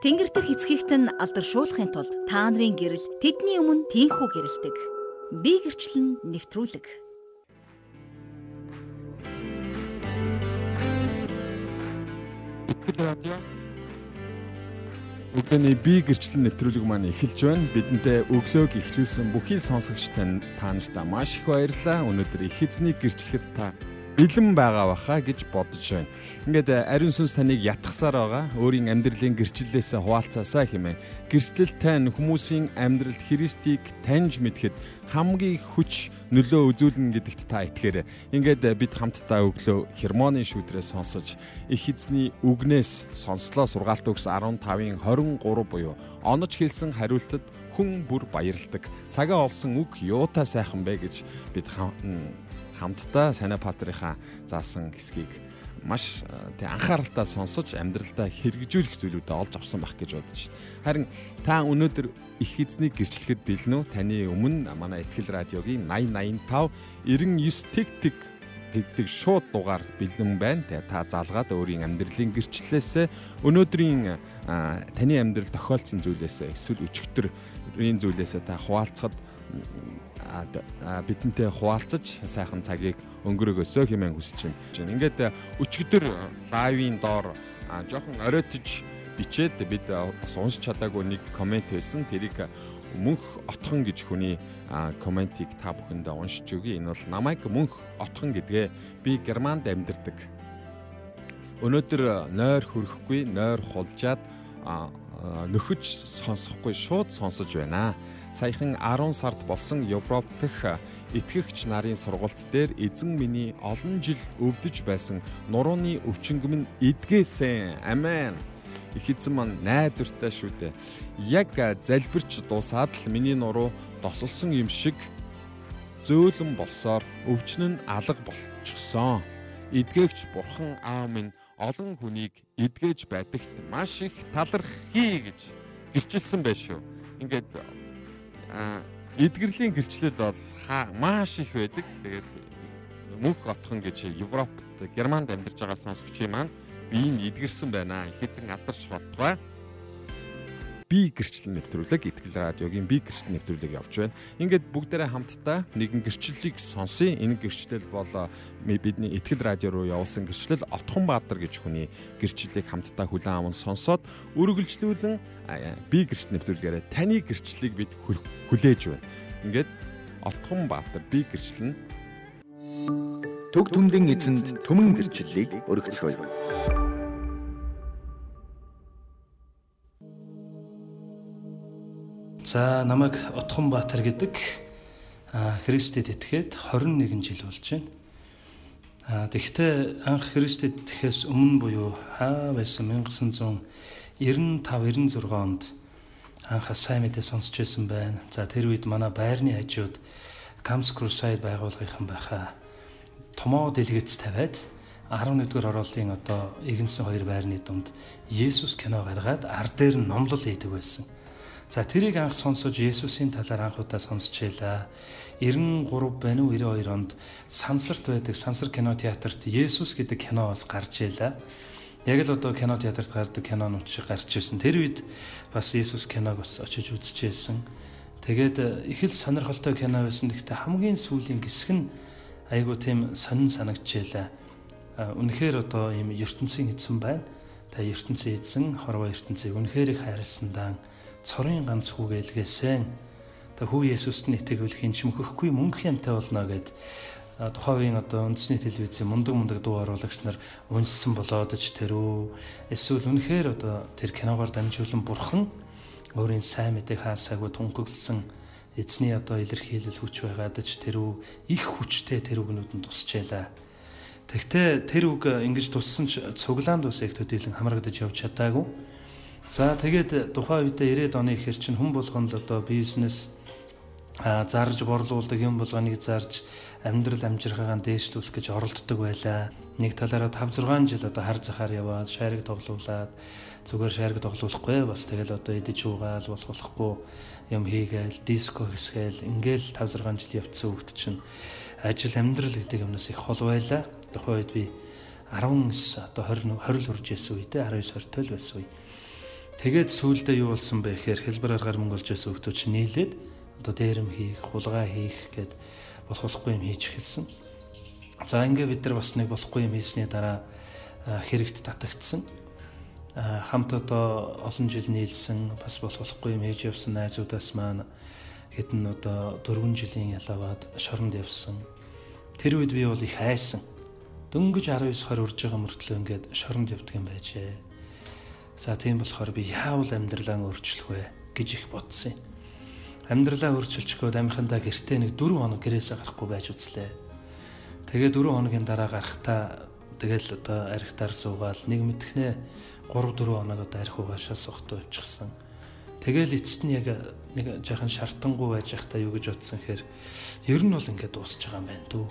Тэнгэр дэх эцгийгт нь алдаршуулахын тулд та нарын гэрэл тэдний өмнө тийхүү гэрэлдэг. Би гэрчлэн нэвтрүүлэг. Итгэл радио Өглөөний би гэрчлэн нэвтрүүлэг маань эхэлж байна. Бидэнтэй өглөөг эхлүүлсэн бүхий сонсогч тань та нартай маш их баярлалаа. Өнөөдөр их эзний гэрчлэхэд та бэлэн байгаа баха гэж бодож байна. Ингээд э, ариун сүнс таныг ятгахсаар байгаа. Өөрийн амьдралын гэрчлэлээс хуваалцаасаа хэмээн. Гэрчлэл тань хүмүүсийн амьдралд Христийг таньж мэдхэд хамгийн хүч нөлөө үзүүлнэ гэдэгт та итгээрэй. Ингээд э, бид хамтдаа өглөө хермоны шүүтрээс сонсож их эзний үгнээс сонслоо сургаалт өгс 15-ын 23 буюу онож хэлсэн хариултад хүн бүр баярладаг. Цагаа олсон үг юутай сайхан бэ гэж бид хамтдаа санаа пастрынхаа заасан хэсгийг маш тий анхааралтай сонсож амьдралдаа хэрэгжүүлэх зүйлүүдэд олж авсан байх гэж бодож байна. Харин та өнөөдөр их эзнийг гэрчлэхэд бэлэн үү? Таны өмнө манай ихтгэл радиогийн 8085 99 тэг тэг гэдэг шууд дугаар бэлэн байна. Тэгээ та залгаад өөрийн амьдралын гэрчлэлээс өнөөдрийн таны амьдрал тохиолдсон зүйлээс эсвэл өчигдрийн зүйлээс та хуваалцахад бидэнтэй хуваалцаж сайхан цагийг өнгөрөөгөөсөө хэмээн хүсэж байна. Ингээд өчигдөр лайвын доор жоохон оройтож бичээд бид бас уншиж чадаагүй нэг комент байсан. Тэрийг мөнх отхон гэж хүний комментиг та бүхэндээ уншиж өгье. Энэ бол намайг мөнх отхон гэдгээ би Германд амьдардаг. Өнөөдөр нойр хөрөхгүй, нойр хулжаад нөхөж сонсохгүй шууд сонсож байна саяхан 10 сард болсон Европ дэх итгэгч нарын сургалт дээр эзэн миний олон жил өвдөж байсан нурууны өвчнгө минь эдгээсэн. Амен. Их эзэн маань найдвартай шүү дээ. Яг залбирч дуусаад л миний нуруу тосолсон юм шиг зөөлөн болсоор өвчин нь алга болчихсон. Эдгээгч бурхан аав минь олон хүнийг эдгэж байдагт маш их талархъя гэж гэрчилсэн байх шүү. Ингээд эдгэрлийн гэрчлэл бол маш их байдаг. Тэгээд мөнх отхон гэж Европт, Германд амьдарч байгаа сонсогчийн маань биеийг эдгэрсэн байна. Их эзэн алдарч болтугай би гэрчлэл нэвтрүүлэг итгэл радиогийн би гэрчлэл нэвтрүүлэг явж байна. Ингээд бүгдээрээ хамтдаа нэгэн гэрчлэлийг сонсъё. Энэ гэрчлэл бол бидний итгэл радио руу явуулсан гэрчлэл Отхон Баатар гэж хүний гэрчлэлийг хамтдаа хүлээн аван сонсоод үргэлжлүүлэн би гэрчлэл нэвтрүүлгээрээ таны гэрчлэлийг бид хүлээж байна. Ингээд Отхон Баатар би гэрчлэл нь Төг түмдэн эзэнд түмэн гэрчлэлийг өргөцгөөе. За намайг Утхан Баатар гэдэг Христэд итгээд 21 жил болж байна. Тэгэхдээ анх Христэд итгэхээс өмнө буюу хаа байсан 1995 96 онд анх сайн мэдээ сонсч байсан байна. За тэр үед манай байрны хажууд Camps Crusade байгууллагынхан байхаа томоо дэлгэц тавиад 11-р ороолын одоо Игэнсэн хоёр байрны дунд Есүс кино гаргаад ар дээр нь номлол хийдэг байсан. За тэрийг анх сонсож Есүсийн талаар анх удаа сонсч байлаа. 93 байна уу 92 онд Сансарт байдаг Сансар кино театрт Есүс гэдэг кино бас гарч ийлаа. Яг л одоо кино театрт гардаг кинонууд шиг гарч ирсэн. Тэр үед бас Есүс киног бас очиж үзчихсэн. Тэгээд их л сонирхолтой кино байсан. Гэхдээ хамгийн сүүлийн хэсэг нь айгуу тийм сонин санагдчихлаа. Үнэхээр одоо ийм ертөнцийн эзэн байна. Та ертөнцийн эзэн, хорвоо ертөнцийг үнэхээр их хайрласандаа цорын ганц хүүгээлгээсэн. Та хүү Есүст нь итгэвэл хин ч мөхөхгүй мөнгө хянтай болно гэд тухайн одоо үндэсний телевизийн мундаг мундаг дуу оруулагч нар унссан болоод ч тэрөө эсвэл үнэхээр одоо тэр киногоор дамжуулан бурхан өөрийн сайн мэдээг хаасаагүй тунхагласан эзний одоо илэрхийлэл хүч байгаад ч тэрөө их хүчтэй тэр үгнүүдэнд тусчээлаа. Тэгтээ тэр үг ингэж туссан ч цуглаанд ус яг төдийлөн хамрагдаж явж чадаагүй За тэгээд тухайн үедээ 90-ад оны ихэр чинь хүн болгоно л одоо бизнес а зарж борлуулдаг юм болгоныг зарж амьдрал амжирхаагаа дээшлүүлэх гэж оролддог байлаа. Нэг талаараа 5 6 жил одоо хар захаар яваад шариг тоглуулад зүгээр шариг тоглуулахгүй бас тэгэл одоо идэж уугаал болох болохгүй юм хийгээл диско хэсгээл ингээл 5 6 жил явцсан хөвгт чинь ажил амьдрал гэдэг юмнаас их хол байлаа. Тухайн үед би 19 одоо 20 20 л хүрж ясэн үедээ 19 20 л байсан үе Тэгээд сүүлдээ юу болсон бэ гэхээр хэлбэр аргаар мөнгө олж байсан хүмүүс чинь нийлээд одоо дээрэм хийх, хулгай хийх гэд болох болохгүй юм хийж эхэлсэн. За ингээ бид нар бас нэг болохгүй юм хийсний дараа хэрэгт татагдсан. Хамт одоо олон жил нийлсэн бас болох болохгүй юм хийж явсан найзуудаас маань хэдэн одоо 4 жилийн ялаваад шоронд явсан. Тэр үед би бол их айсан. Дөнгөж 19 20 урж байгаа мөртлөө ингээд шоронд явдаг юм байжээ. За тийм болохоор би яавал амьдралаа өөрчлөх вэ гэж их бодсон юм. Амьдралаа өөрчилчихөөд амийнхандаа гэртээ нэг 4 хоног гэрээсээ гарахгүй байж үзлээ. Тэгээ 4 хоногийн дараа гарахтаа тэгэл одоо архитаар суугаал нэг мэдхнээ 3 4 хоног одоо архи угаашаа сухтаа явчихсан. Тэгэл эцэст нь яг нэг жаахан шартангуй байж байхдаа юу гэж бодсон хэрэг ер нь бол ингээд дуусч байгаа юм байна дүү.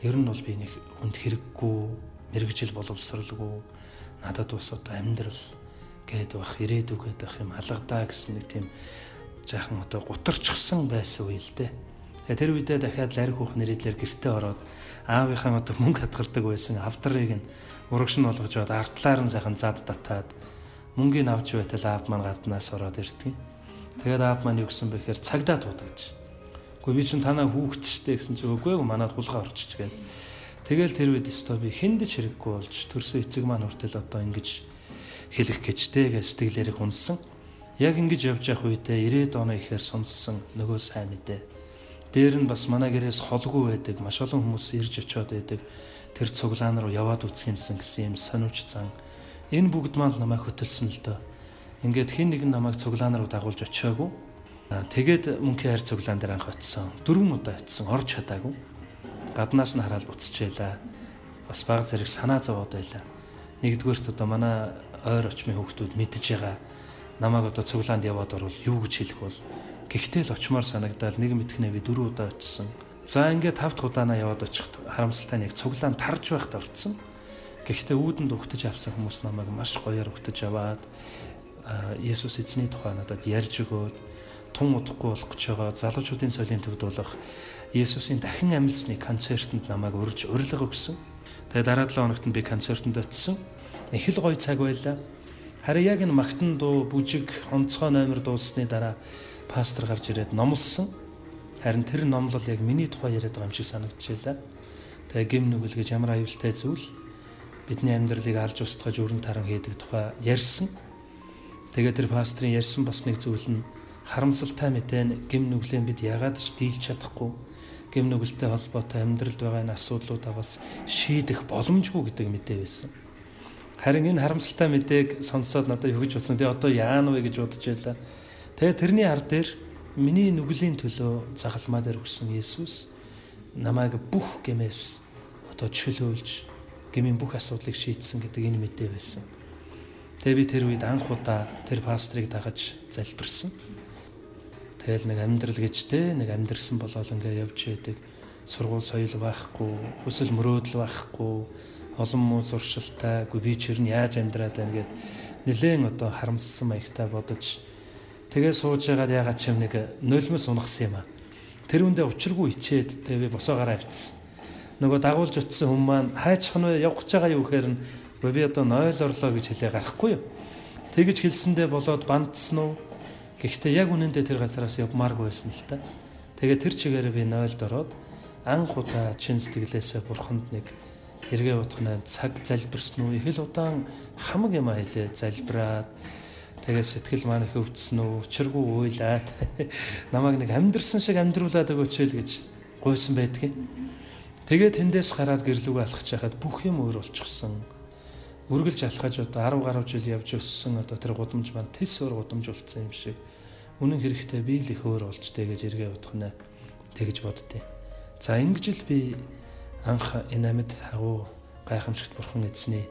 Ер нь бол би нэг хүнд хэрэггүй, мэрэгжил боловсралгүй надад бас одоо амьдрал гээд бах ирээдүг гээд бах юм алгадаа гэсэн нэг тийм жаахан одоо гутарчсан байсан үе л дээ. Тэгээ тэр үедээ дахиад ларих хүүх нэрэдлэр гэртээ ороод аавынхаа одоо мөнгө хадгалдаг байсан авдрыг нь урагш нь болгож аваад артлаар нь сайхан зад татаад мөнгөний авч байтал аав маань гаднаас ороод ирдэг. Тэгээд аав маань юу гэсэн бэхээр цагдаа дуудагч. Гэхдээ би чинь танаа хүүхэд штэ гэсэн чи үгүй ээ манад хулгай орчиж гээд Тэгэл тэр үед өстой би хүндэж хэрэггүй болж төрсөн эцэг маань хүртэл одоо ингэж хэлэх гэжтэй гэж сэтгэлээрээ хүнсэн. Яг ингэж явж явах үедээ 90 оны ихээр сонссон нөгөө сайн мэдээ. Дээр нь бас манай гэрээс холгүй байдаг, маш олон хүмүүс ирж очиод байдаг. Тэр цуглаан руу яваад үсэх юмсан гэсэн юм сониуч зан. Энэ бүгд маань намайг хөтөлсөн л доо. Ингээд хэн нэгэн намайг цуглаан руу дагуулж очиагүй. Тэгээд мөнхийн хайр цуглаан дээр анх очисон. Дөрвөн удаа очисон, орж чадаагүй гаднаас нь хараад буцчихлаа. Бас баг зэрэг санаа зовоод байлаа. Нэгдүгээрт одоо манай ойр очмын хүүхдүүд мэдж байгаа намайг одоо цуглаанд яваад орвол юу гэж хэлэх бол гэхдээ л очмоор санагдал нэг мэдхнээ би дөрөв удаа очсон. За ингээд тавт удаанаа яваад очихд харамсалтай нь яг цуглаанд тарж байхад орцсон. Гэхдээ үүдэнд өгтөж авсан хүмүүс намайг маш гоёор өгтөж аваад Есүс эзний тухай надад ярьж өгөөд тун удахгүй болох гэж байгаа залуучуудын соёлын төвд болох Есүсийн дахин амьлсны концертанд намайг урьж урилга өгсөн. Тэгээ дараа 7 хоногт би концертанд очисон. Их л гоё цаг байлаа. Харин яг энэ магтан дуу бүжиг онцгой номер дууссаны дараа пастор гарч ирээд номлосон. Харин тэр номлол яг миний тухай яриад байгаа юм шиг санагдчихлаа. Тэгээ гим нүгэл гэж ямар аюултай зүйл бидний амьдралыг алж устгаж өрн таран хийдэг тухай ярьсан. Тэгээ тэр пастрын ярьсан бас нэг зүйл нь харамсалтай мэдээ гим нүглэн бид ягаад ч дийлж чадахгүй гэм нүгэлтэй холбоотой амьдралд байгаа энэ асуудлуудаа бас шийдэх боломжгүй гэдэг мэдээ байсан. Харин энэ харамсалтай мэдээг сонсоод надад юу гэж бодсон. Тэгээ одоо яана вэ гэж бодож байлаа. Тэгээ тэрний ар дээр миний нүглийн төлөө загалмаа дээр өгсөн Есүс намайг бүх гэмээс одоо чөлөөлж гмийн бүх асуудлыг шийдсэн гэдэг энэ мэдээ байсан. Тэгээ би тэр үед анх удаа тэр пастрыг дагаж залбирсан. Тэгэл нэг амьдрал гэж те нэг амьдрсан болол ингээ явж байдаг. Сургууль соёл байхгүй, хүсэл мөрөөдөл байхгүй, олон муу зуршилтай, үгүй би чир нь яаж амьдраад байна гэд нэлээд одоо харамссан маягтай бодож тэгээ сууж байгаад ягаад ч юм нэг нулимс унахсан юм а. Тэр үндэ учиргүй ичээд тэгээ би босоогаараа авцсан. Нөгөө дагуулж утсан хүмүүс маань хайчих нь явах гэж байгаа юу гэхээр нь би одоо 0 орлоо гэж хэлээ гарахгүй юу. Тэгэж хэлсэндээ болоод бандсан уу? Гэхдээ яг үнэндээ тэр газараас явмааргүй байсан л та. Тэгээ тэр чигээр би нойлд ороод анх удаа чин сэтгэлээсээ бурханд нэг эргээ утгана цаг залбирсан уу их л удаан хамаг юм хэлээ залбираад тэгээ сэтгэл маань их өвдсөн үү учиргүй уйлаад намайг нэг амьдрсан шиг амьдруулад өгөөч л гэж гуйсан байдгийг. Тэгээд тэндээс гараад гэрлүүг алхаж яхад бүх юм өөр болчихсон. Үргэлж алхаж одоо 10 гаруй жил явж өссөн одоо тэр гудамж маань тис өөр гудамж болцсон юм шиг үнэн хэрэгтээ би л их өөр болж тэгэж эргээ удахна тэгэж боддیں۔ За ингэж л би анх энэ амьд агуу гайхамшигт бурхан эзний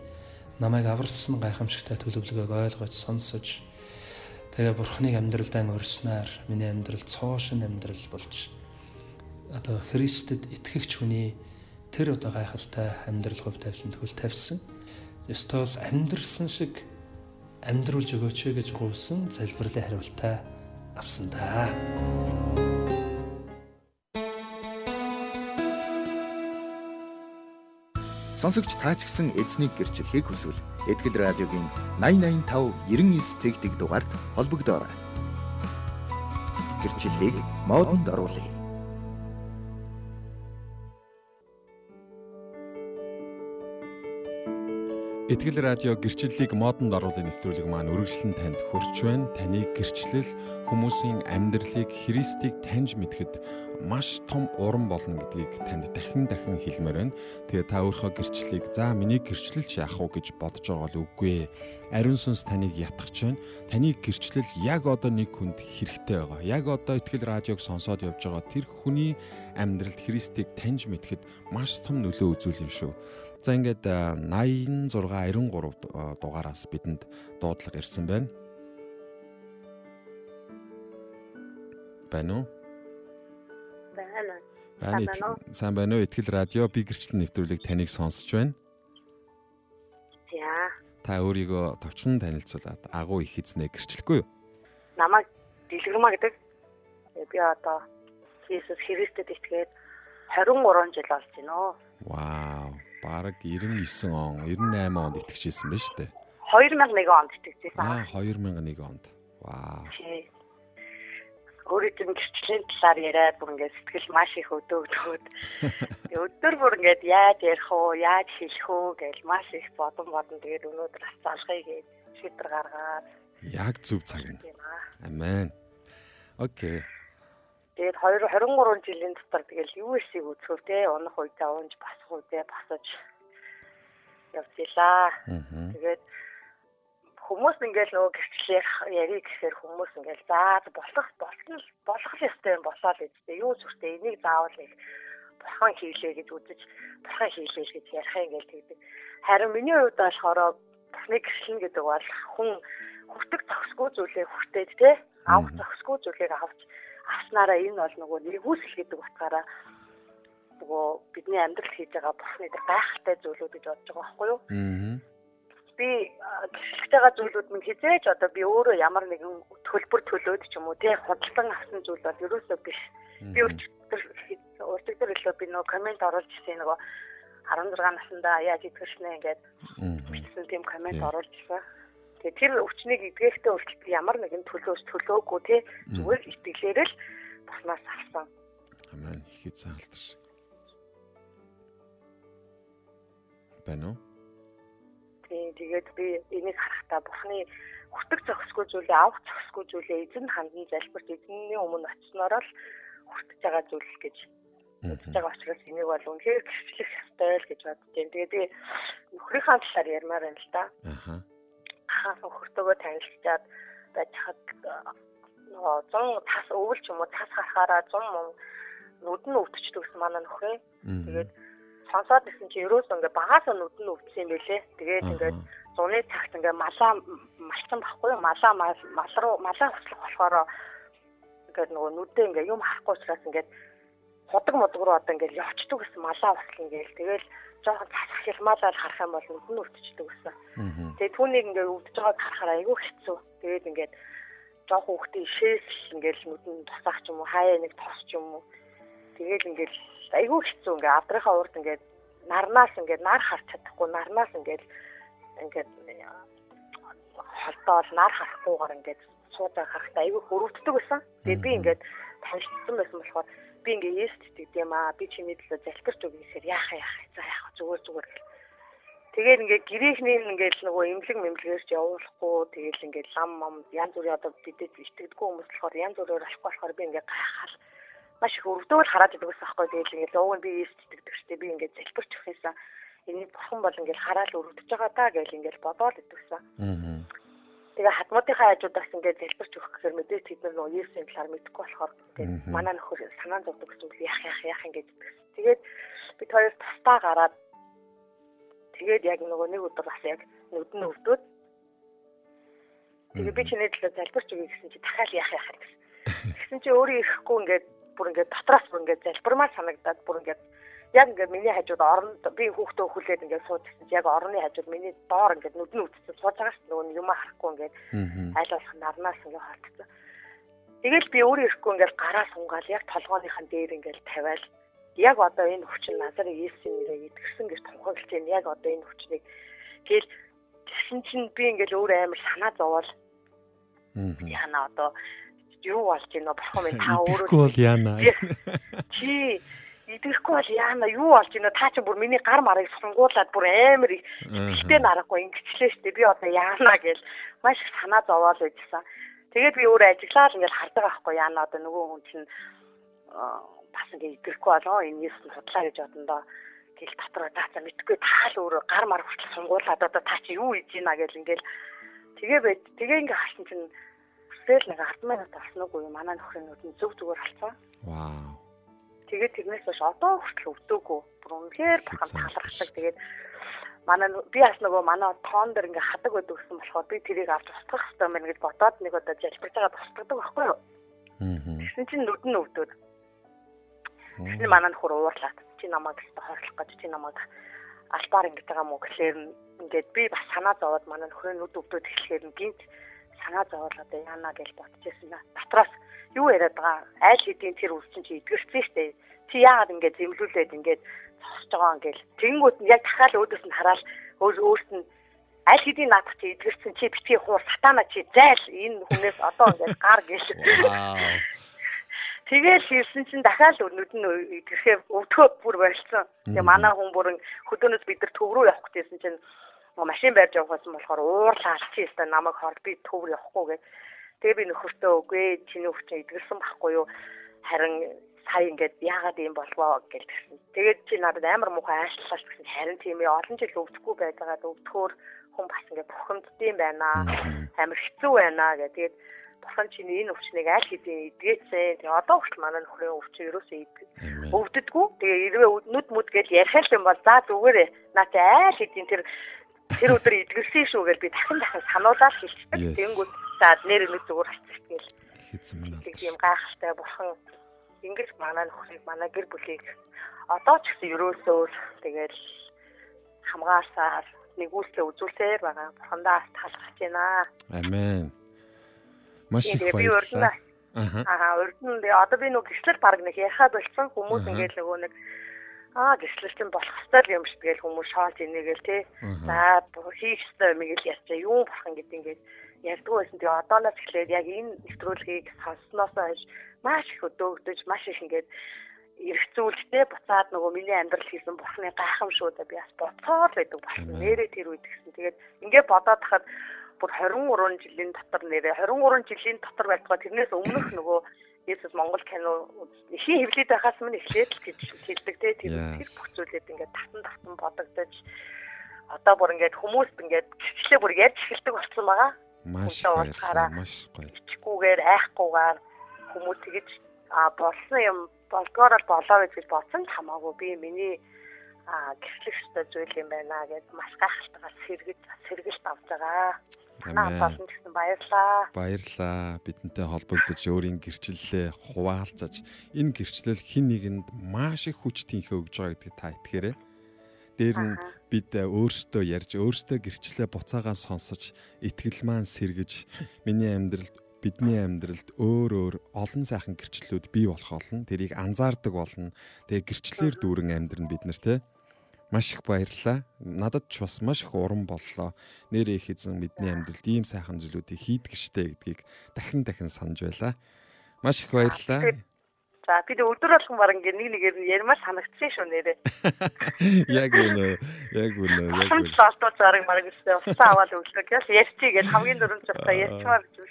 намайг аварсан гайхамшигтай төлөвлөгөөг ойлгож сонсож тэгээ бурханыг амьдралдаа урьснаар миний амьдрал цоошин амьдрал болж одоо Христэд итгэгч хүний тэр одоо гайхалтай амьдрал хөв тавьсан төгөл тавьсан. Ёстол амьдрсан шиг амьдруулж өгөөч гэж гуйсан залбирлын хариултаа авсан да. Сонсогч таа ч гэсэн эзнийг гэрчлэхийг хүсвэл Этгэл радиогийн 8085 99 тэгтэг дугаард холбогдоорой. Гэрчлэлийг модонд оруулъя. Итгэл радио гэрчлэлийг модонд оруулах нэвтрүүлэг маань үргэлжлэн танд хүрч байна. Таны гэрчлэл хүмүүсийн амьдралыг Христийг таньж мэдхэд маш том уран болно гэдгийг танд дахин дахин хэлмээр байна. Тэгээ та өөрийнхөө гэрчлэлийг за миний гэрчлэлч яах вэ гэж бодож байгаа л үгүй ээ. Ариун сүнс таныг ятгахч байна. Таны гэрчлэл яг одоо нэг хүнд хэрэгтэй байгаа. Яг одоо Итгэл радиог сонсоод явж байгаа тэр хүний амьдралд Христийг таньж мэдхэд маш том нөлөө үзүүл юм шүү. За ингээд 86 93 дугаараас бидэнд дуудлага ирсэн байна. Байна уу? Байна. Байна. Сайн байна уу? Итгэл радио би гэрчлэн нэвтрүүлэг таныг сонсож байна. За. Та өөрийгөө товчхон танилцуулаад агуу их эзнээ гэрчлэхгүй юу? Намайг Дэлгэрмаа гэдэг. Би одоо Иесус Христэд итгээд 23 жил болж байна. Вау бараг 99 он 98 онд итгэжсэн байна шүү дээ. 2001 онд итгэжсэн. Аа 2001 онд. Вау. Өөрийн гэрчлийн талаар яриад бүр ингээд сэтгэл маш их өдөөгдөөд өдөр бүр ингээд яаж ярих уу, яаж хэлэх үү гэж маш их бодон бодон тэгээд өнөөдөр бас залгая гэж шийдвэр гаргаад яг зөв цаг нь. Амен. Окей. Тэгээд 23 жилийн дотор тэгэл USC-г үзэхөв те унах үедээ унж басах үедээ басаж явцлаа. Тэгээд хүмүүс ингээл нөгөө гэрчлэр яриг гэхээр хүмүүс ингээл за болох болсон л болох ёстой юм болоо л үстэй. Юу зүртэй энийг заавал нэг бурхан хийлээ гэж үзэж бурхан хийлээ гэж ярих юм гээл тэгдэг. Харин миний хувьд болохоор бурхны гэрчлэн гэдэг бол хүн хүртэг зохисгүй зүйлээ хүртээд те авах зохисгүй зүйлийг авч авснараа энэ бол нөгөө нэгүсэл гэдэг утгаараа нөгөө бидний амьдрал хийж байгаа бурхны гайхалтай зүйлүүд гэж бодож байгаа байхгүй юу? Аа. Би гэрчлэж байгаа зүйлүүд минь хизээж одоо би өөрөө ямар нэгэн төлбөр төлөөд ч юм уу тий худалдан авсан зүйл бол ерөөсөө биш. Би өчигдөр өчигдөр илүү би нөгөө комент оруулж ирсэн нөгөө 16 наснда яаж итгэвчнэ ингээд бичсэн тийм комент оруулж ирсэн. Тэгээ тэр өвчнийг эдгээхтэй хүртэл ямар нэгэн төлөөс төлөөгүй те зүгээр итгэлээр л боснаас авсан. Амен. Их эзэн алдарш. Байна уу? Тий, тэгээд би энийг харахтаа Бурхны хүртэг зохисгүй зүйлээ авах зохисгүй зүйлээ эзэн хандан залбирч эзэнний өмнө очсноор л хүртэж байгаа зүйл гэж үзэж байгаа учраас энийг бол үнэхээр гэрчлэх ёстой л гэж бодож байна. Тэгээд би нөхрийнхаа талаар ярмаар байна л да. Аа хаас хөртөгөө танилцчаад байж хад нөгөө 100 тас өвөл ч юм уу тас харахаараа 100 мөн нүд нь өвдчихдөг гэсэн манай нөхрөө. Тэгээд сонсоод исэн чи ерөөс ингээ багаас нүд нь өвдсөн юм байлээ. Тэгээд ингээд зуны цагт ингээ малаа малцсан байхгүй малаа мал руу малаа хуслах болохоор ингээд нөгөө нүдээ ингээ юм харахгүй учраас ингээд худаг мудаг руу одоо ингээд явчдаг гэсэн малаа усл ингээл тэгэл жоохон цасах хялмаалал харах юм бол нүд нь өвдчихдөг гэсэн. Тэгээ түүнийг ингээд өвдөж байгааг харахаар айгүй хэцүү. Тэгээд ингээд жоохон хүүхдээ ишээс ингээд нүд нь тусах ч юм уу хаяа нэг тос ч юм уу. Тэгээд ингээд айгүй хэцүү ингээд авдрахаа урд ингээд нарнаас ингээд нар харч чадахгүй нарнаас ингээд ингээд холдоол нар харахгүйгээр ингээд суудаа харахтаа айгүй хөрөвддөг байсан. Тэгээд би ингээд танилцсан байсан болохоор би ингээ есть гэдэг юм аа би чиний төлөө залбирч өгнө гэхээр яах яах за яах зүгээр зүгээр гэл. Тэгээд ингээ гэрээхний ингээл нөгөө имлэг мэмлэгэрч явуулахгүй тэгэл ингээ лам мам янз бүрийн одоо бидэд итгэдэггүй хүмүүс болохоор янз бүрээр алахгүй болохоор би ингээ гайхаал маш их өрөвдөөл хараад идэг ус аахгүй. Тэгэл ингээ лог би есть итгэдэг штеп би ингээ залбирч өгөхөөсөө энийг бурхан бол ингээл хараад өрөвдөж байгаа даа гэл ингээл бодоод идэгсэн. Аа Тэгээ хадмуудынхаа хажуудаас ингээд залбирч өгөх гэхээр мэдээж тэд нар нөгөө Есүсийн талаар мэдэхгүй болохоор тэгээд манай нөхөр санаан зовдөг гэсэн яах яах яах ингээд тэгээд бид хоёр тастаа гараад тэгээд яг нөгөө нэг өдөр бас яг нүд нь өвдөөд тэгээ би чиний төлөө залбирч өгье гэсэн чи дахиад яах яах гэсэн. Тэгсэн чи өөрөө ирэхгүй ингээд бүр ингээд дотроос бүр ингээд залбирмаар санагдаад бүр ингээд яг ингээд миний хажууд оронд би хүүхдээ хүлээд ингээд суудсан чи яг орны хажууд миний доор ингээд нүд нь үтцсэн сууж байгаа шүү нөгөө юм харахгүй ингээд айл болох нарнаас ингээд холтсон. Тэгэл би өөрөө ирэхгүй ингээд гараа сунгаал яг толгооныхан дээр ингээд тавиал яг одоо энэ хүчин Назарын Есүсийн нэрээр итгэсэн гэж тунхаглаж байна. Яг одоо энэ хүчнийг тэгэл тэгсэн чинь би ингээл өөр амар санаа зовоол. Яна одоо юу болж байна бурхан минь та өөрөө Итгэхгүй бол яана. чи идэхгүй бол яана юу болж байна та чи бүр миний гар марыг сунгуулад бүр амар их ихтэй нарахгүй ингэчлээ штэ би одоо яана гэл маш их санаа зовоол байжсан. Тэгээд би өөрөө ажиглаад ингээл хардаг байхгүй яана одоо нөгөө хүн чинь бас ингээ идэхгүй болоо энэ нь судлаа гэж бодондоо гэл дотроо даацаа мэдхгүй. Таал өөрөө гар мар хүртэл сунгуулад одоо та чи юу хийж ийна гэл ингээл. Тэгээ байд тэгээ ингээ харсан чинь Тэгэл нэг 10 минут болсноогүй манай нөхрийн нүдэн зүг зүгээр алцсан. Вау. Тэгээд тэрнээс хойш одоо хүртэл өвдөөгүй. Бүр үнэхээр бурхан талархдаг. Тэгээд манай би бас нөгөө манай тоон дээр ингээ хадаг байдаг гэсэн болохоор би тэрийг авч устгах хэрэгтэй мэн гэж бодоод нэг удаа залбирж байгаа тусдаг байхгүй юу? Аа. Тэгсэн чинь нүд нь өвдөд. Тэгсэн манай нөхөр уурлаад чи намайг өстө хорлох гэж чи намайг албаар ингэж байгаа мó гэхлээр ингээд би бас санаа зовоод манай нөхрийн нүд өвдөд эхлэхээр гинт санаа зовоол одоо яана гэж бодчихсон. Дотроос юу яриад байгаа айл хэдийн тэр үлчин чи идгэрсэн штэ. Чи яагаад ингэж зэмлүүлээд ингэж зогсож байгаа юм гээл. Тэнгүүд нь яг дахиад өөдөөс нь хараад өөр өөрт нь аль хэдийн наадах чи идгэрсэн чи битгий хуур сатана чи зайл энэ хүнээс одоо ингэж гар гээл. Тэгэл хэлсэн чинь дахиад өнөд нь идгэхээ өвдгөө бүр болцсон. Тэгээ манай хүн бүрэн хөдөөнөөс бид нар төв рүү явах гэжсэн чинь машин байрж явахсан болохоор уурлаа алчи өстой намайг хор би төвөр явахгүй гэ. Тэгээ би нөхөртөө үгүй чиний өвчин идгэрсэн байхгүй юу? Харин сая ингээд яагаад юм болвоо гэж тэгсэн. Тэгээд чи надад амар муухай аашлалч гэсэн харин тийм ээ олон жил өвдөхгүй байгаад өвдөхөөр хүн бас ингээд бухимддсан байна. Амар хэцүү байна гэх. Тэгээд бурхан чиний энэ өвчнийг аль хэдийн эдгээсэн. Тэгээ одоо хүртэл манай нөхрийн өвчин ерөөсөө өвддөггүй. Тэгээ хэрвээ нүд мүд гэж ярих юм бол за зүгээрээ наатай аль хэдийн тэр тэр өдөр идгэлсэн шүү гэж би дахин дахин сануулаад хэлчихдэг. Тэнгүүд за нэр нэг зүгээр гээл. Хэзээ минь. Тэг юм гайхалтай бурхан ингэж манай нөхрийг манай гэр бүлийг одоо ч гэсэн ерөөсөө тэгэл хамгаалсаар нэгүслээ үзүүлсээр байгаа. Бурхандаа талархаж байна. Амен. Маш их баярлалаа. Аа урд нь одоо би нөгөө гислэл баг нэг яхаад болсон хүмүүс ингээд нөгөө нэг аа гислэлтэн болох хэвээр юм шиг тэгэл хүмүүс шоолж инегээл те. За хийх хэвээр мэгэл ярьчаа юу бахан гэдэг ингээд ярьдаг байсан. Тэгээ одооноос эхлээд яг энэ нэвтрүүлгийг сонссноос хойш маш их өдөөгдөж маш их ингээд эргцүүлжтэй буцаад нөгөө миний амьдрал хийсэн бурхны гайхамшуудаа би бас боцоор байдаг болсон. Нэрээ тэр үед гэсэн. Тэгээд ингээд бодоод тахад бүр 23 жилийн дотор нэрээ 23 жилийн дотор байлгаа тэрнээс өмнөх нөгөө Есүс Монгол кино ихийн хөвлөд байхаас мань эхлээд л гэж хэлдэг те тэр бүх зүйлээд ингээд татан татан бодогдож одоо бүр ингээд хүмүүст ингээд гिचлээ бүр ярьж эхэлдэг болсон байгаа. Маш баярлалаа. Маш гоё. Ичгүүгээр айхгүйгээр хүмүүс тэгэж а болсон юм болгоор л болоо гэж бодсон хамаагүй би миний а гэрчлэх ёстой зүйл юм байна гэж маш гайхалтайгаар сэргэж сэргэлт авч байгаа. Наасан гэсэн баярлаа. Баярлаа. Бидэнтэй холбогдож өөрийн гэрчлэлээ хуваалцаж энэ гэрчлэл хин нэгэнд маш их хүч тэнхээ өгж байгаа гэдгийг та итгээрэй. Дээр нь бид өөрсдөө ярьж өөрсдөө гэрчлэлээ буцаагаа сонсож итгэл маань сэргэж миний амьдралд бидний амьдралд өөр өөр олон сайхан гэрчлэлүүд бий болох болно. Тэрийг анзаардаг болно. Тэгээ гэрчлэлээр дүүрэн амьдрын бид нар те маш их баярлалаа. Надад ч бас маш их уран боллоо. Нэрээ их эзэн бидний амьдралд ийм сайхан зүйлүүдийг хийдэг штэ гэдгийг дахин дахин санаж байлаа. Маш их баярлалаа. За бид өдөр болгон баг ингээ нэг нэгээр нь ярмаар санагдсан шүү нэрээ. Яг үнэ. Яг үнэ. Яг үнэ. Салтаа зараг мараг өстэй уцаа аваад өгдөг. Яс ярьчий гэж хамгийн дөрөв цагтаа ярьчмаар гэж.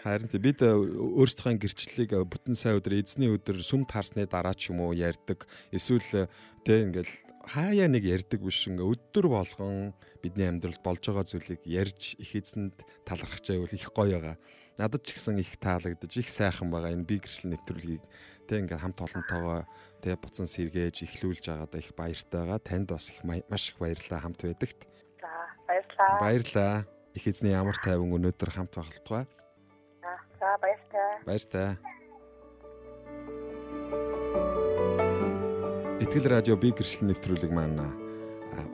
Харин тий бид өөрсдийнхөө гэрчлэлийг бүтэн сая өдөр эзний өдөр сүм таарсны дараа ч юм уу ярьдаг. Эсвэл тий ингээл хаяа нэг ярьдаг биш ингээ өдөр болгон бидний амьдралд болж байгаа зүйлийг ярьж их эзэнд талархаж байвал их гоё байгаа. Надад ч гэсэн их таалагдаж их сайхан байгаа энэ би гэрчлэл нэвтрүүлгийг тэг ингээ хамт олонтойгоо тэг буцан сэргээж ихлүүлж байгаадаа их баяртай байгаа. Танд бас их маш их баярлалаа хамт байдагт. За баярлалаа. Баярлалаа. Их эзний ямар тайван өнөөдөр хамт багталтгаа. Баярлалаа. Баярлалаа. Итгэл радио би гэрчлэл нэвтрүүлэг маань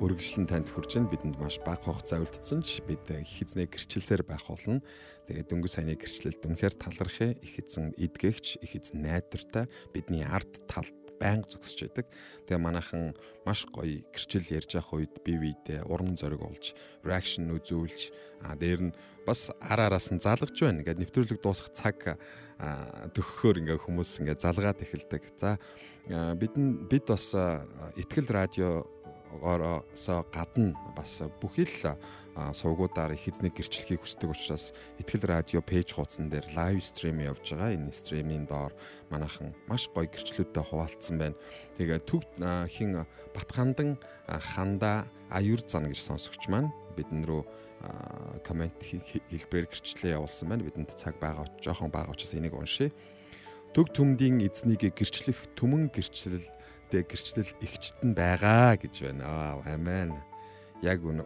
үргэлжлэн танд хүрч байна. Бидэнд маш бага хугацаа үлдсэн ч бид их эзний гэрчлэлсээр байх болно. Тэгээд дөнгөж саяны гэрчлэлд үнэхээр талархъя. Их эзэн эдгэгч, их эзэн найдвартай бидний ард талд байнга зогсож байдаг. Тэгээ манайхан маш гоё гэрчил ярьж явах үед бие биедээ урам зориг олж, reaction үзүүлж, а дээр нь бас ар араас нь залгаж байна. Ингээд нэвтрүүлэг дуусах цаг төгөхөөр ингээ хүмүүс ингээ залгаад эхэлдэг. За бид бид бас ихтгэл радиогоос гадна бас бүхий л сувгуудаар их эзний гэрчлэхийг хүсдэг учраас ихтгэл радио пэйж хуудсан дээр лайв стрим явж байгаа. Энэ стримийн доор манайхан маш гоё гэрчлэлүүдтэй хуваалцсан байна. Тэгээ төв хин Батхандан ханда аюур зан гэж сонсогч маань бидэн рүү комент хэлбэрээр гэрчлэлээ явуулсан байна. Бидэнд цаг байгаа жоохон байгаа учраас энийг уншъя. Төг төмдийн эзнийг гэрчлэх түмэн гэрчлэлтэй гэрчлэл ихчтэн байгаа гэж байна. Аа амен. Яг үнэ.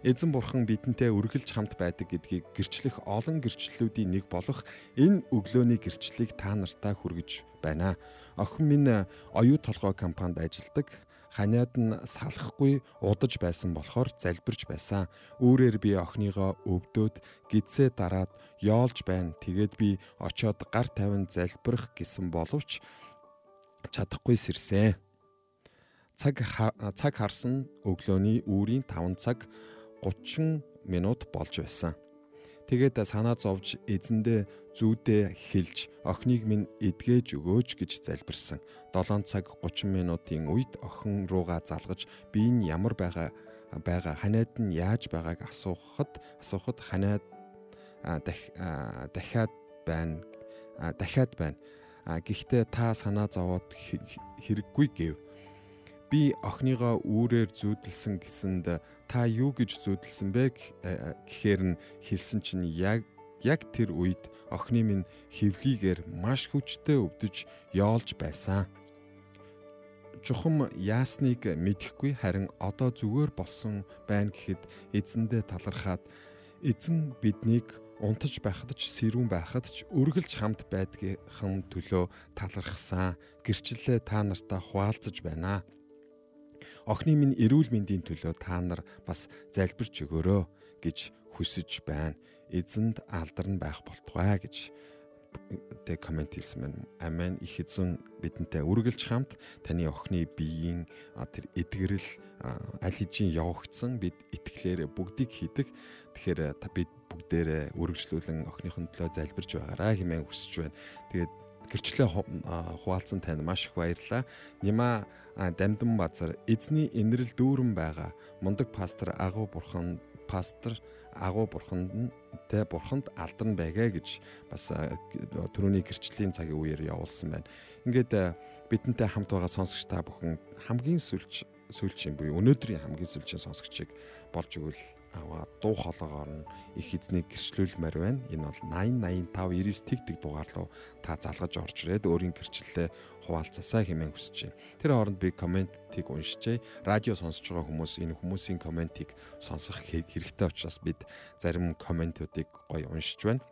Эзэн бурхан бидэнтэй үргэлж хамт байдаг гэдгийг гэрчлэх олон гэрчлэлүүдийн нэг болох энэ өглөөний гэрчлэлийг та нартай хүргэж байна. Охин минь оюу толгой компанид ажилладаг. Ханиад нь салахгүй удаж байсан болохоор залбирч байсан. Үүрээр би охиныгоо өвдөөд гидсээ дараад яолж байна. Тэгээд би очоод гар тавин залбирах гэсэн боловч чадахгүй сэрсэн. Цаг цаг харсан өглөөний үүрийн 5 цаг 30 минут болж байсан. Тэгээд санаа зовж эзэндээ зүүдээ хэлж охиныг минь эдгэж өгөөч гэж залбирсан. 7 цаг 30 минутын үед охин руугаа залгаж би энэ ямар байгаа байгаа ханиад нь яаж байгааг асуухад асуухад ханиад дахиад байна дахиад байна. Гэхдээ та санаа зовоод хэрэггүй гэв. Би охиныгоо үүрээр зүүдэлсэн гэсэнд та юу гэж зүүдэлсэн бэ э, гэхээр нь хэлсэн чинь яг яг тэр үед охины минь хевлийгээр маш хүчтэй өвдөж яолж байсан. Чухам яасныг мэдэхгүй харин одоо зүгээр болсон байна гэхэд эзэндээ талархаад эзэн биднийг унтаж байхад ч сэрүүн байхад ч үргэлж хамт байдгийнхын төлөө талархсан. Гэрчлэлээ та нартай хуваалцаж байна охины минь эрүүл мэндийн төлөө та нар бас залбирч өгөөрэй гэж хүсэж байна. Эзэнд алдарн байх болтугай гэж тэ комент хийсэн байна. Амен их эзэн бидэнтэй үргэлж хамт таны охины биеийн тэр эдгэрэл аль хэдийн явагдсан бид итгэлээр бүгдийг хийдэг. Тэгэхээр бид бүгдээрээ үргэлжлүүлэн охиныхон төлөө залбирч байгаарай хэмээн хүсэж байна. Тэгээд гэрчлээ хуваалцсан танд маш их баярлалаа. Нима дамдан базар эзний инрэл дүүрэн байгаа мундаг пастор агуу бурхан пастор агуу бурханд нь тэ бурханд алдарн байгээ гэж бас түрүүний гэрчлийн цагийн үеэр явуулсан байна. Ингээд бидэнтэй хамт байгаа сонсогч та бүхэн хамгийн сүлж сүлжийн буюу өнөөдрийн хамгийн сүлжийн сонсогчийг болж өгвөл аваа дуу хоолоогоор нь их эзнийг гэрчлүүлмээр байна. Энэ бол 8085 99 тэг тэг дугаар руу та залгаж орж ирээд өөрийн гэрчлэлээ хуваалцаасаа хэмээн хүсэж байна. Тэр хооронд би комментиг уншижээ. Радио сонсож байгаа хүмүүс энэ хүмүүсийн комментиг сонсох хэрэгтэй учраас бид зарим комментуудыг гоё уншиж байна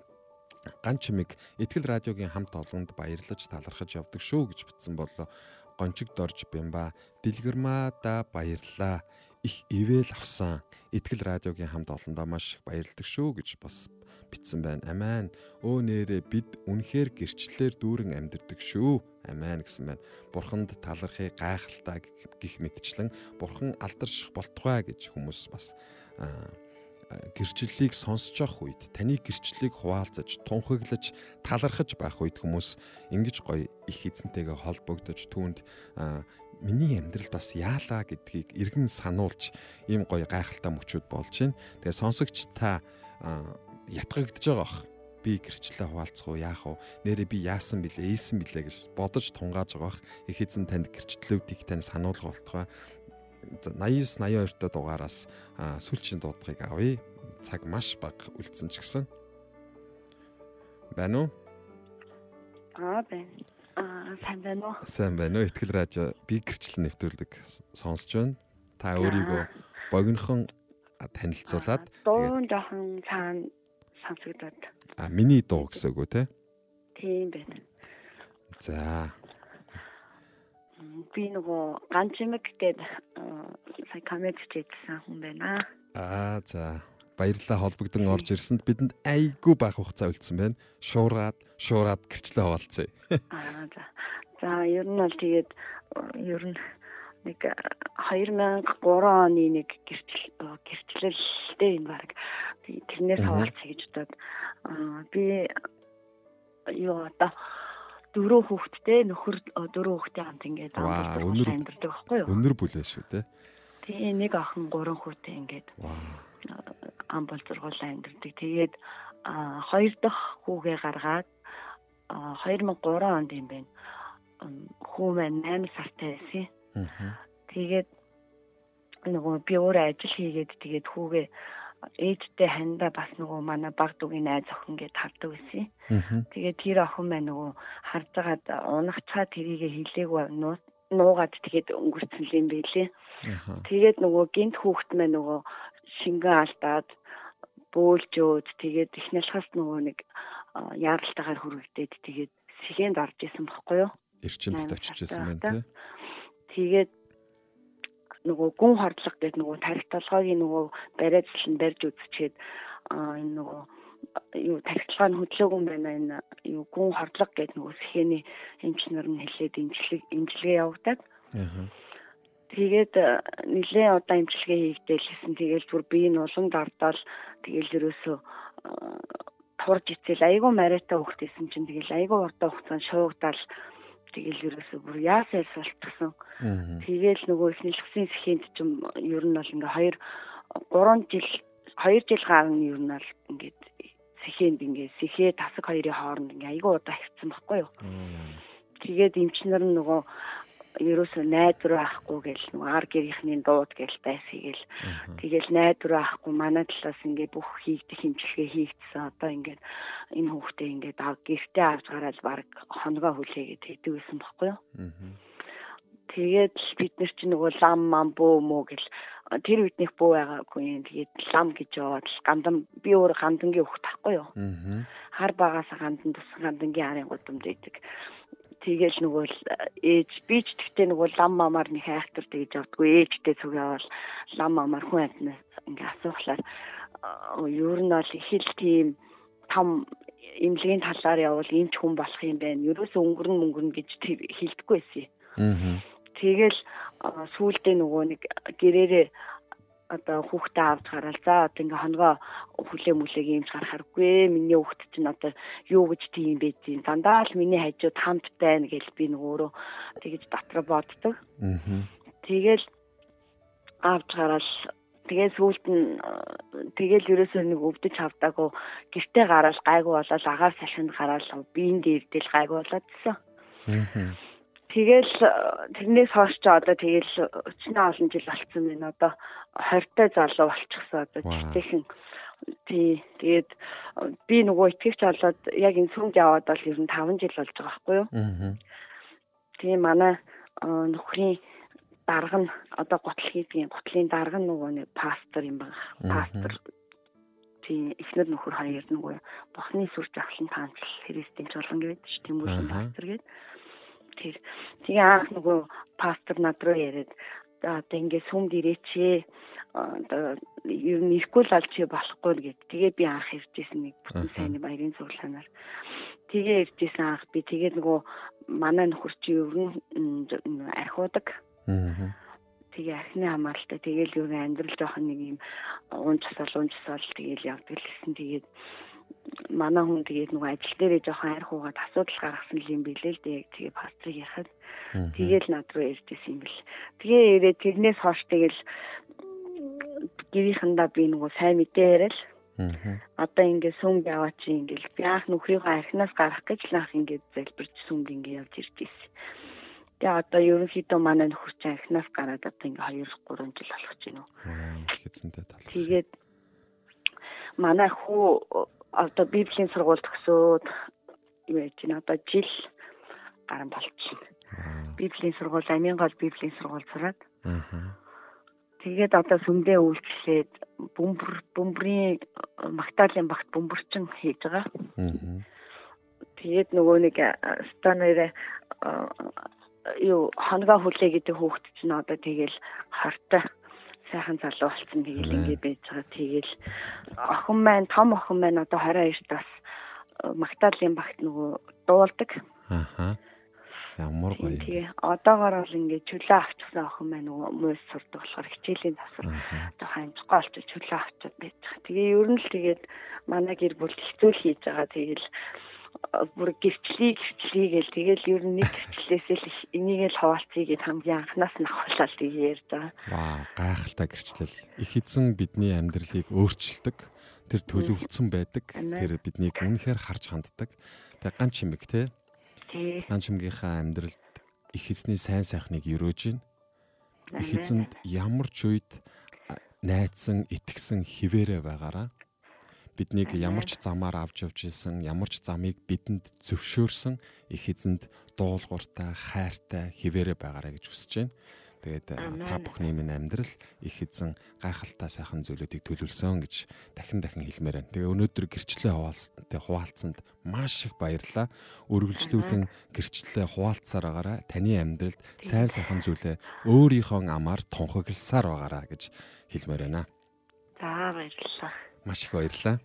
ган чимэг ихтгэл радиогийн хамт олонд баярлаж талархаж явдаг шүү гэж бичсэн боллоо. Гончиг дорж бямба дэлгэрмада баярлаа их ивэл авсан. Итгэл радиогийн хамт олондоо маш их баярлдаг шүү гэж бас битсэн байна. Амен. Өө нэрэ бид үнэхээр гэрчлэлээр дүүрэн амьдэрдэг шүү. Амен гэсэн байна. Бурханд талархыг гайхалтай гих мэтчлэн бурхан алдарших болтугай гэж хүмүүс бас гэрчлэлийг сонсож явах үед таны гэрчлэлийг хуваалцаж, тунхаглаж, талархаж байх үед хүмүүс ингэж гоё их эзэнтэйгээ холбогдож түүнд миний амьдрал бас яалаа гэдгийг эргэн сануулж ийм гоё гайхалтай мөчүүд болж байна. Тэгээ сонсогч та ятгагдж байгаа бах. Би гэрчлэлээ хуваалцах уу яах вэ? Нэрээ би яасан билээ, ийсэн билээ гэж бодож тунгааж байгаа бах. Их эзэн танд гэрчлэлүүдийг тань сануулга болтугай. 89 82 та дугаараас сүүлчийн дуудлагыг авъя. Цаг маш бага үлдсэн ч гэсэн. Байна уу? Аа байна. Аа сайн байна уу? Сайн байна уу? Итгэл радио би гэрчлэл нэвтрүүлэг сонсож байна. Та өөрийгөө богинохон танилцуулаад дуу жоохон цаана сонсогдоод. А миний дуу гэсэн үг үү те? Тийм байна. За. Би нөгөө ганчмэг гэдэг сая комент хийсэн хүн байна. Аа за баярлалаа холбогдсон орж ирсэнд бидэнд айгүй байх хугацаа үлдсэн байна. Шуураад, шуураад гэрчлээ хаваалцъя. Аа за. За ер нь бол тэгээд ер нь нэг 2003 оны нэг гэрчил гэрчлэлтэй энэ баг тэрнээс хаваалцъя гэж бодоод би юу одоо дөрөв хүүхэдтэй нөхөр дөрөв хүүхэдтэй хамт ингээд амьдардаг байхгүй юу? Өнөр бүлээ шүү те. Тэгээ нэг охин гурван хүүтэй ингээд ам бол зургуулаа амьдардаг. Тэгээд хоёр дахь хүүгээ гаргаад 2003 онд юм байна. Хүү маань 8 сартай байсан. Тэгээд нөгөө би өөрөө ажил хийгээд тэгээд хүүгээ ээжтэй ханда бас нөгөө манай баг дүүгийн найз охин гээд хардаг байсан. Тэгээд тэр охин маань нөгөө харж байгаад унагчаа тэрийгэ хилээгүй нуугаад тэгээд өнгөрцөн юм байлээ. Тэгээд нөгөө гинт хүүхэд маань нөгөө шингэн алдаад бөөлжөөд тэгээд их налхаас нөгөө нэг яаралтайгаар хүрэгдээд тэгээд сэгэнд орж исэн бохгүй юу? Эрчимд очиж исэн байна тий. Тэгээд нөгөө гүн хордлого гэдэг нөгөө тарих толгойг нөгөө бариадл нь барьж үзчихэд энэ нөгөө юу тархилгаа нь хөдлөөгүй байна энэ юу гүн хордлого гэдэг нөгөө сэхний эмчнэр нь хэлээд имжлэг имжлэгээ явагдаад. Тэгээд нэлээд удаа имчилгээ хийгдэлсэн тэгэл бүр би нь улам дардал тэгэл ерөөсөө турж ицэл. Айгүй мариатай хөхтэйсэн чинь. Тэгэл айгүй уртаа хугацаанд шуугдаал тэгэл ерөөсөө бүр яасаа султгсан. Тэгэл нөгөө эхнэлгсэн сэхэнд ч юм ер нь бол ингээ 2 3 жил 2 жил гарна ер нь бол ингээд сэхэнд ингээ сэхээ тасаг хоёрын хооронд ингээ айгүй удаа хэвцсэн байхгүй юу. Тэгээд эмчнэр нь нөгөө ерөөсөө найдвар авахгүй гэл нөгөө ар гэрийнхний дууд гэл байсгийгэл тэгэл найдвар авахгүй манай талаас ингээ бүх хийгдэх хэмжлэгээ хийгдсэн. Одоо ингээ энэ хүүхдээ ингээ ав гэртээ авч гараад баг хоногоо хүлээгээд тэгдэг байсан байхгүй юу? Тэгээд бид нар чи нөгөө лам мам бөө мөө гэл тэр үднийх бөө байгаагүй юм. Тэгээд лам гэж яваад гандан би өөр гандангийн хүүхд тахгүй юу? Хар багаас гандан тусган гандангийн арын гудамд идэг Тэгэл нөгөө ээж би ч тэгтээ нөгөө лам мамаар нэг хайхтар тэгж явдггүй ээжтэй зүг явал лам мамаар хүн амтнаас ингээ асуухлаар ер нь бол их л тийм том имлэгийн талаар явал эмч хүн болох юм байна. Ерөөсөө өнгөрн мөнгөрн гэж хэлдэггүй байсан. Тэгэл сүүлдээ нөгөө нэг гэрээрээ одоо хүүхдээ авч гараал. За одоо ингээ хоногоо хүлээ мүлээг юмж гарахаргүй миний хүүхд чинь одоо юу гэж тийм байдیں۔ дандаа л миний хажууд хамт байна гэж би нөгөөрөө тэгэж дотроо боддог. Тэгэл авч гараал. Тэгээ сүүлд нь тэгэл ерөөсөө нэг өвдөж хавдаагүй гэртээ гараал гайгүй болоод агаар салхинд гараал. Биеийн дээрдэл гайгүй болоодсэн. Тэгэл тэрнээс хойш ч одоо тэгэл өчнөө олон жил болцсон байна. Одоо 20 тай залуу болчихсон одоо жишээхэн тий тэгээд би нөгөө итгэвч болоод яг энэ сүмд яваад бол ер нь 5 жил болж байгаа байхгүй юу? Тий манай нөхрийн дарга нь одоо гутал хийдгийн гутлын дарга нь нөгөө нэг пастор юм байна. Пастор. Тий эхнэр нөхөр хоёр нөгөө босны сүрч ахлан таанч христийн чуулган гэдэг чинь тэмүүл пастор гэдэг тэр тэгээ анх нөгөө пастор над руу яриад одоо ингээ сүмд ирээчээ одоо ер нь ирэхгүй л аль чи болохгүй гэд. Тэгээ би анх иржсэн нэг бүтэн сайнны баярын цуглаанаар. Тэгээ иржсэн анх би тэгээ нөгөө манай нөхөр чи ер нь архиудаг. Тэгээ архины хамааралтай тэгээл ер нь амьдрал жоохон нэг юм унжсал унжсал тэгээл явдаг л гэсэн. Тэгээд манай хүн тэгээд нөгөө ажил дээрээ жоохон арх уугаад асуудал гаргасан юм билээ л дээ. Тэгээ пастрыг яхад тэгээл над руу иржсэн юм бэл. Тэгээ ирээд тэрнээс хойш тэгэл гэрийнхандаа би нөгөө сайн мэдээ яриад Одоо ингээд сүмд яваа чи ингээд би анх нөхрийнхөө архинаас гарах гэж л анх ингээд залбирч сүмд ингээд явж ирж байсан. Тэгээ одоо ерөнхийдөө манай нөхөр чинь архинаас гараад одоо ингээд 2 3 жил болох ч юм уу. Хэцэнтэй тал. Тэгээд манай хүү одоо библийн сургууль төгсөөд юу яж байна одоо жил гарan болчихно. Библийн сургууль амийн гол библийн сургууль сураад. Аа Тэгээд одоо сүмдээ үйлчлээд бөмбөр бөмбөрийн магтаалын багт бөмбөрчин хийж байгаа. Тэгээд нөгөө нэг станараа юу хоногоо хүлээ гэдэг хүүхэд чинь одоо тэгэл хортой сайхан залуу болсон тэгэл ингээд байж байгаа. Тэгэл охин маань том охин маань одоо 22 тас магтаалын багт нөгөө дуулдаг. Аа Ямар гоё. Тэгээ одоогоор бол ингээд чөлөө авчихсан охин маань нөгөө муус сурдаг болохоор хичээлийн засвар амжихгүй болчих чөлөө авчиад байж байгаа. Тэгээ ер нь л тэгээд манай гэр бүл хэцүү хийж байгаа. Тэгэл бүр гэрчлээ гэрчлээ гэл тэгэл ер нь нэг гэрчлээсээ л энийг л хуваалцъя гэд хамгийн анханаас нь ахуулаад ярьж байгаа. Ваа, гайхалтай гэрчлэл. Их эзэн бидний амьдралыг өөрчилдөг. Тэр төлөвлөсөн байдаг. Тэр биднийг үнэхээр харж ханддаг. Тэг ганц чимэг те. Ганц чимгийнхаа амьдралд их эзний сайн сайхныг өрөөж байна. Их эзэнд ямар ч үед найдсан, итгэсэн хിവэрэ байгаараа биднийг ямар ч замаар авч явж исэн, ямар ч замыг бидэнд зөвшөөрсөн их эзэнд дуулууртай, хайртай хിവэрэ байгаарэ гэж хүсэж байна. Тэгээд та бүхний минь амьдрал их эзэн гайхалтай сайхан зүйлүүдийг төлөвлөсөн гэж дахин дахин хэлмээр байна. Тэгээ өнөөдөр гэрчлэлээ хуваалцсан хуваалцсанд маш их баярлалаа. Үргэлжлүүлэн гэрчлэлээ хуваалцсаар байгаараа таны амьдралд сайн сайхан зүйлээ өөрийнхөө амаар тунхагласаар байгаараа гэж хэлмээр байна. За баярлалаа. Маш их баярлалаа.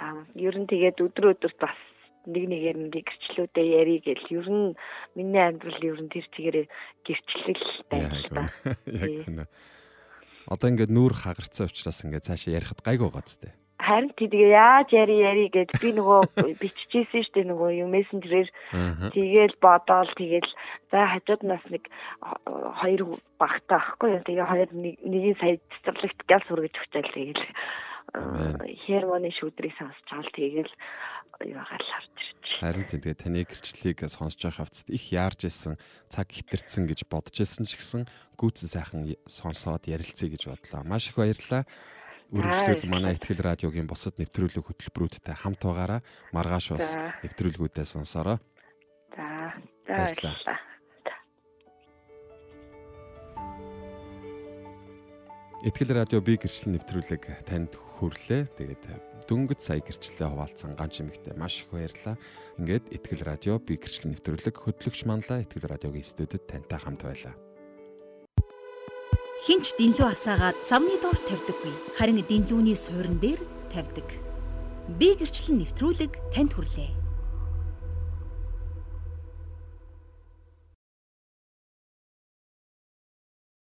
За ер нь тэгээд өдөр өдөрт бас нэг нэгээр нь гэрчлүүдээ ярий гэл ер нь миний амьдрал ер нь тэр чигээр гэрчлэл да. Яг үнэ. Одоо ингээд нүүр хагарцсан учраас ингээд цаашаа ярихад гайгүй байгаа зү. Харин тэгээ яаж яри яри гэж би нөгөө биччихсэн шүү дээ нөгөө юу мессенжерээр тэгээл бодоол тэгээл за хажууд нас нэг хоёр багтаа ахгүй юу тэгээ хоёр нэгийн сая цэцэрлэгт гал сургаж өгчээл тэгээл хермоны шүүдрийг сонсч аал тэгээл юугаар л харж ирж. Харин тийм тэгээ таны гэрчлэлийг сонсож байх хавцад их яарж исэн цаг хитэрсэн гэж бодож исэн ч гэсэн гүйтэн сайхан сонсоод ярилцъя гэж бодлоо. Маш их баярлалаа. Үргэлжлүүл манай ихтгэл радиогийн бусад нэвтрүүлэг хөтөлбөрүүдтэй хамт байгаараа маргааш бас нэвтрүүлгүүдээ сонсороо. За. Баярлалаа. Итгэл радио би гэрчлэл нэвтрүүлэг танд хүрлээ. Тэгээд дөнгөж сая гэрчлэлээ хуваалцсан ганц чимэгтэй маш их баярлалаа. Ингээд Итгэл радио би гэрчлэл нэвтрүүлэг хөтлөгч манлаа Итгэл радиогийн студид тантай хамт байлаа. Хинч дэнлүү асаагаад савны доор тавьдаггүй. Харин дэнлүүний суурин дээр тавьдаг. Би гэрчлэл нэвтрүүлэг танд хүрлээ.